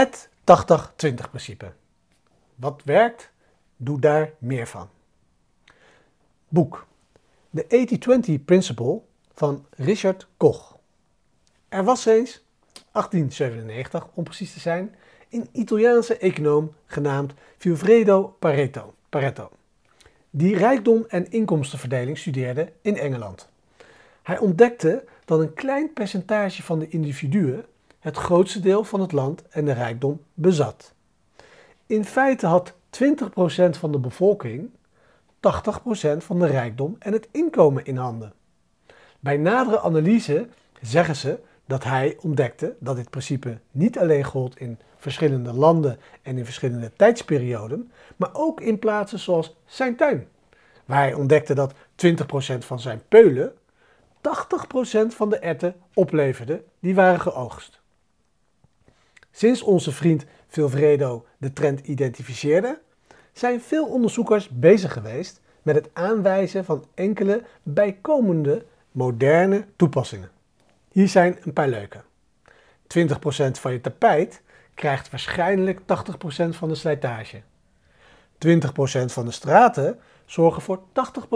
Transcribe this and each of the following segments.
Het 80-20 principe. Wat werkt, doe daar meer van. Boek. De 80-20 Principle van Richard Koch. Er was eens, 1897 om precies te zijn, een Italiaanse econoom genaamd Vilfredo Pareto, Pareto, die rijkdom en inkomstenverdeling studeerde in Engeland. Hij ontdekte dat een klein percentage van de individuen het grootste deel van het land en de rijkdom bezat. In feite had 20% van de bevolking 80% van de rijkdom en het inkomen in handen. Bij nadere analyse zeggen ze dat hij ontdekte dat dit principe niet alleen gold in verschillende landen en in verschillende tijdsperioden, maar ook in plaatsen zoals zijn tuin, waar hij ontdekte dat 20% van zijn peulen 80% van de erten opleverde die waren geoogst. Sinds onze vriend Vilfredo de trend identificeerde, zijn veel onderzoekers bezig geweest met het aanwijzen van enkele bijkomende moderne toepassingen. Hier zijn een paar leuke. 20% van je tapijt krijgt waarschijnlijk 80% van de slijtage. 20% van de straten zorgen voor 80%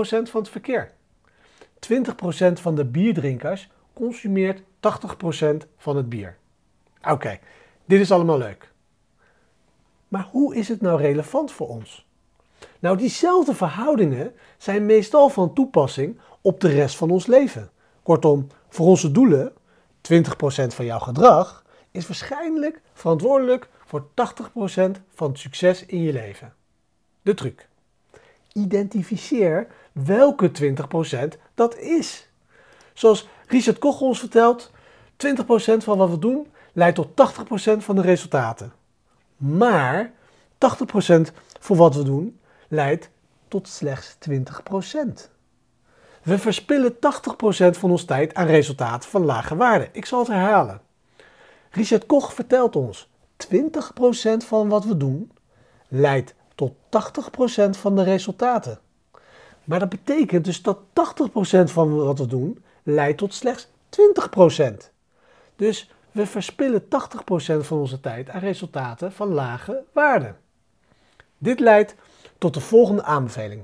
van het verkeer. 20% van de bierdrinkers consumeert 80% van het bier. Oké, dit is allemaal leuk. Maar hoe is het nou relevant voor ons? Nou, diezelfde verhoudingen zijn meestal van toepassing op de rest van ons leven. Kortom, voor onze doelen, 20% van jouw gedrag, is waarschijnlijk verantwoordelijk voor 80% van het succes in je leven. De truc. Identificeer welke 20% dat is. Zoals Richard Koch ons vertelt, 20% van wat we doen leidt tot 80% van de resultaten. Maar 80% voor wat we doen leidt tot slechts 20%. We verspillen 80% van onze tijd aan resultaten van lage waarde. Ik zal het herhalen. Richard Koch vertelt ons: 20% van wat we doen leidt tot 80% van de resultaten. Maar dat betekent dus dat 80% van wat we doen leidt tot slechts 20%. Dus we verspillen 80% van onze tijd aan resultaten van lage waarde. Dit leidt tot de volgende aanbeveling.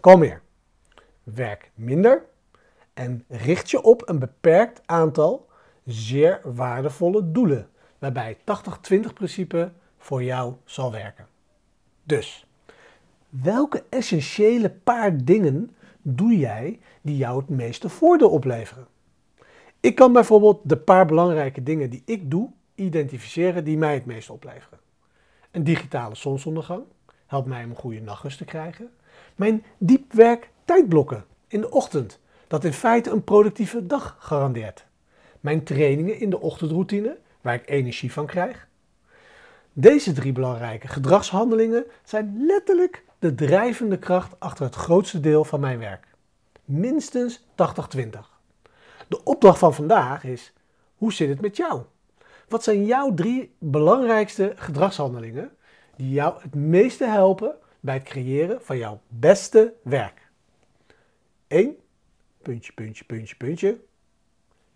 Kom hier. Werk minder en richt je op een beperkt aantal zeer waardevolle doelen, waarbij 80-20 principe voor jou zal werken. Dus, welke essentiële paar dingen doe jij die jou het meeste voordeel opleveren? Ik kan bijvoorbeeld de paar belangrijke dingen die ik doe identificeren die mij het meeste opleveren. Een digitale zonsondergang helpt mij om een goede nachtrust te krijgen. Mijn diepwerk tijdblokken in de ochtend, dat in feite een productieve dag garandeert. Mijn trainingen in de ochtendroutine, waar ik energie van krijg. Deze drie belangrijke gedragshandelingen zijn letterlijk de drijvende kracht achter het grootste deel van mijn werk. Minstens 80-20. Opdracht van vandaag is: hoe zit het met jou? Wat zijn jouw drie belangrijkste gedragshandelingen die jou het meeste helpen bij het creëren van jouw beste werk? 1. Puntje, puntje, puntje, puntje.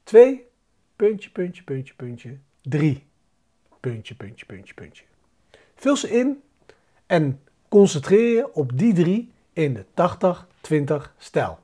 2. Puntje, puntje, puntje, puntje. 3. Puntje, puntje, puntje, puntje. Vul ze in en concentreer je op die drie in de 80-20 stijl.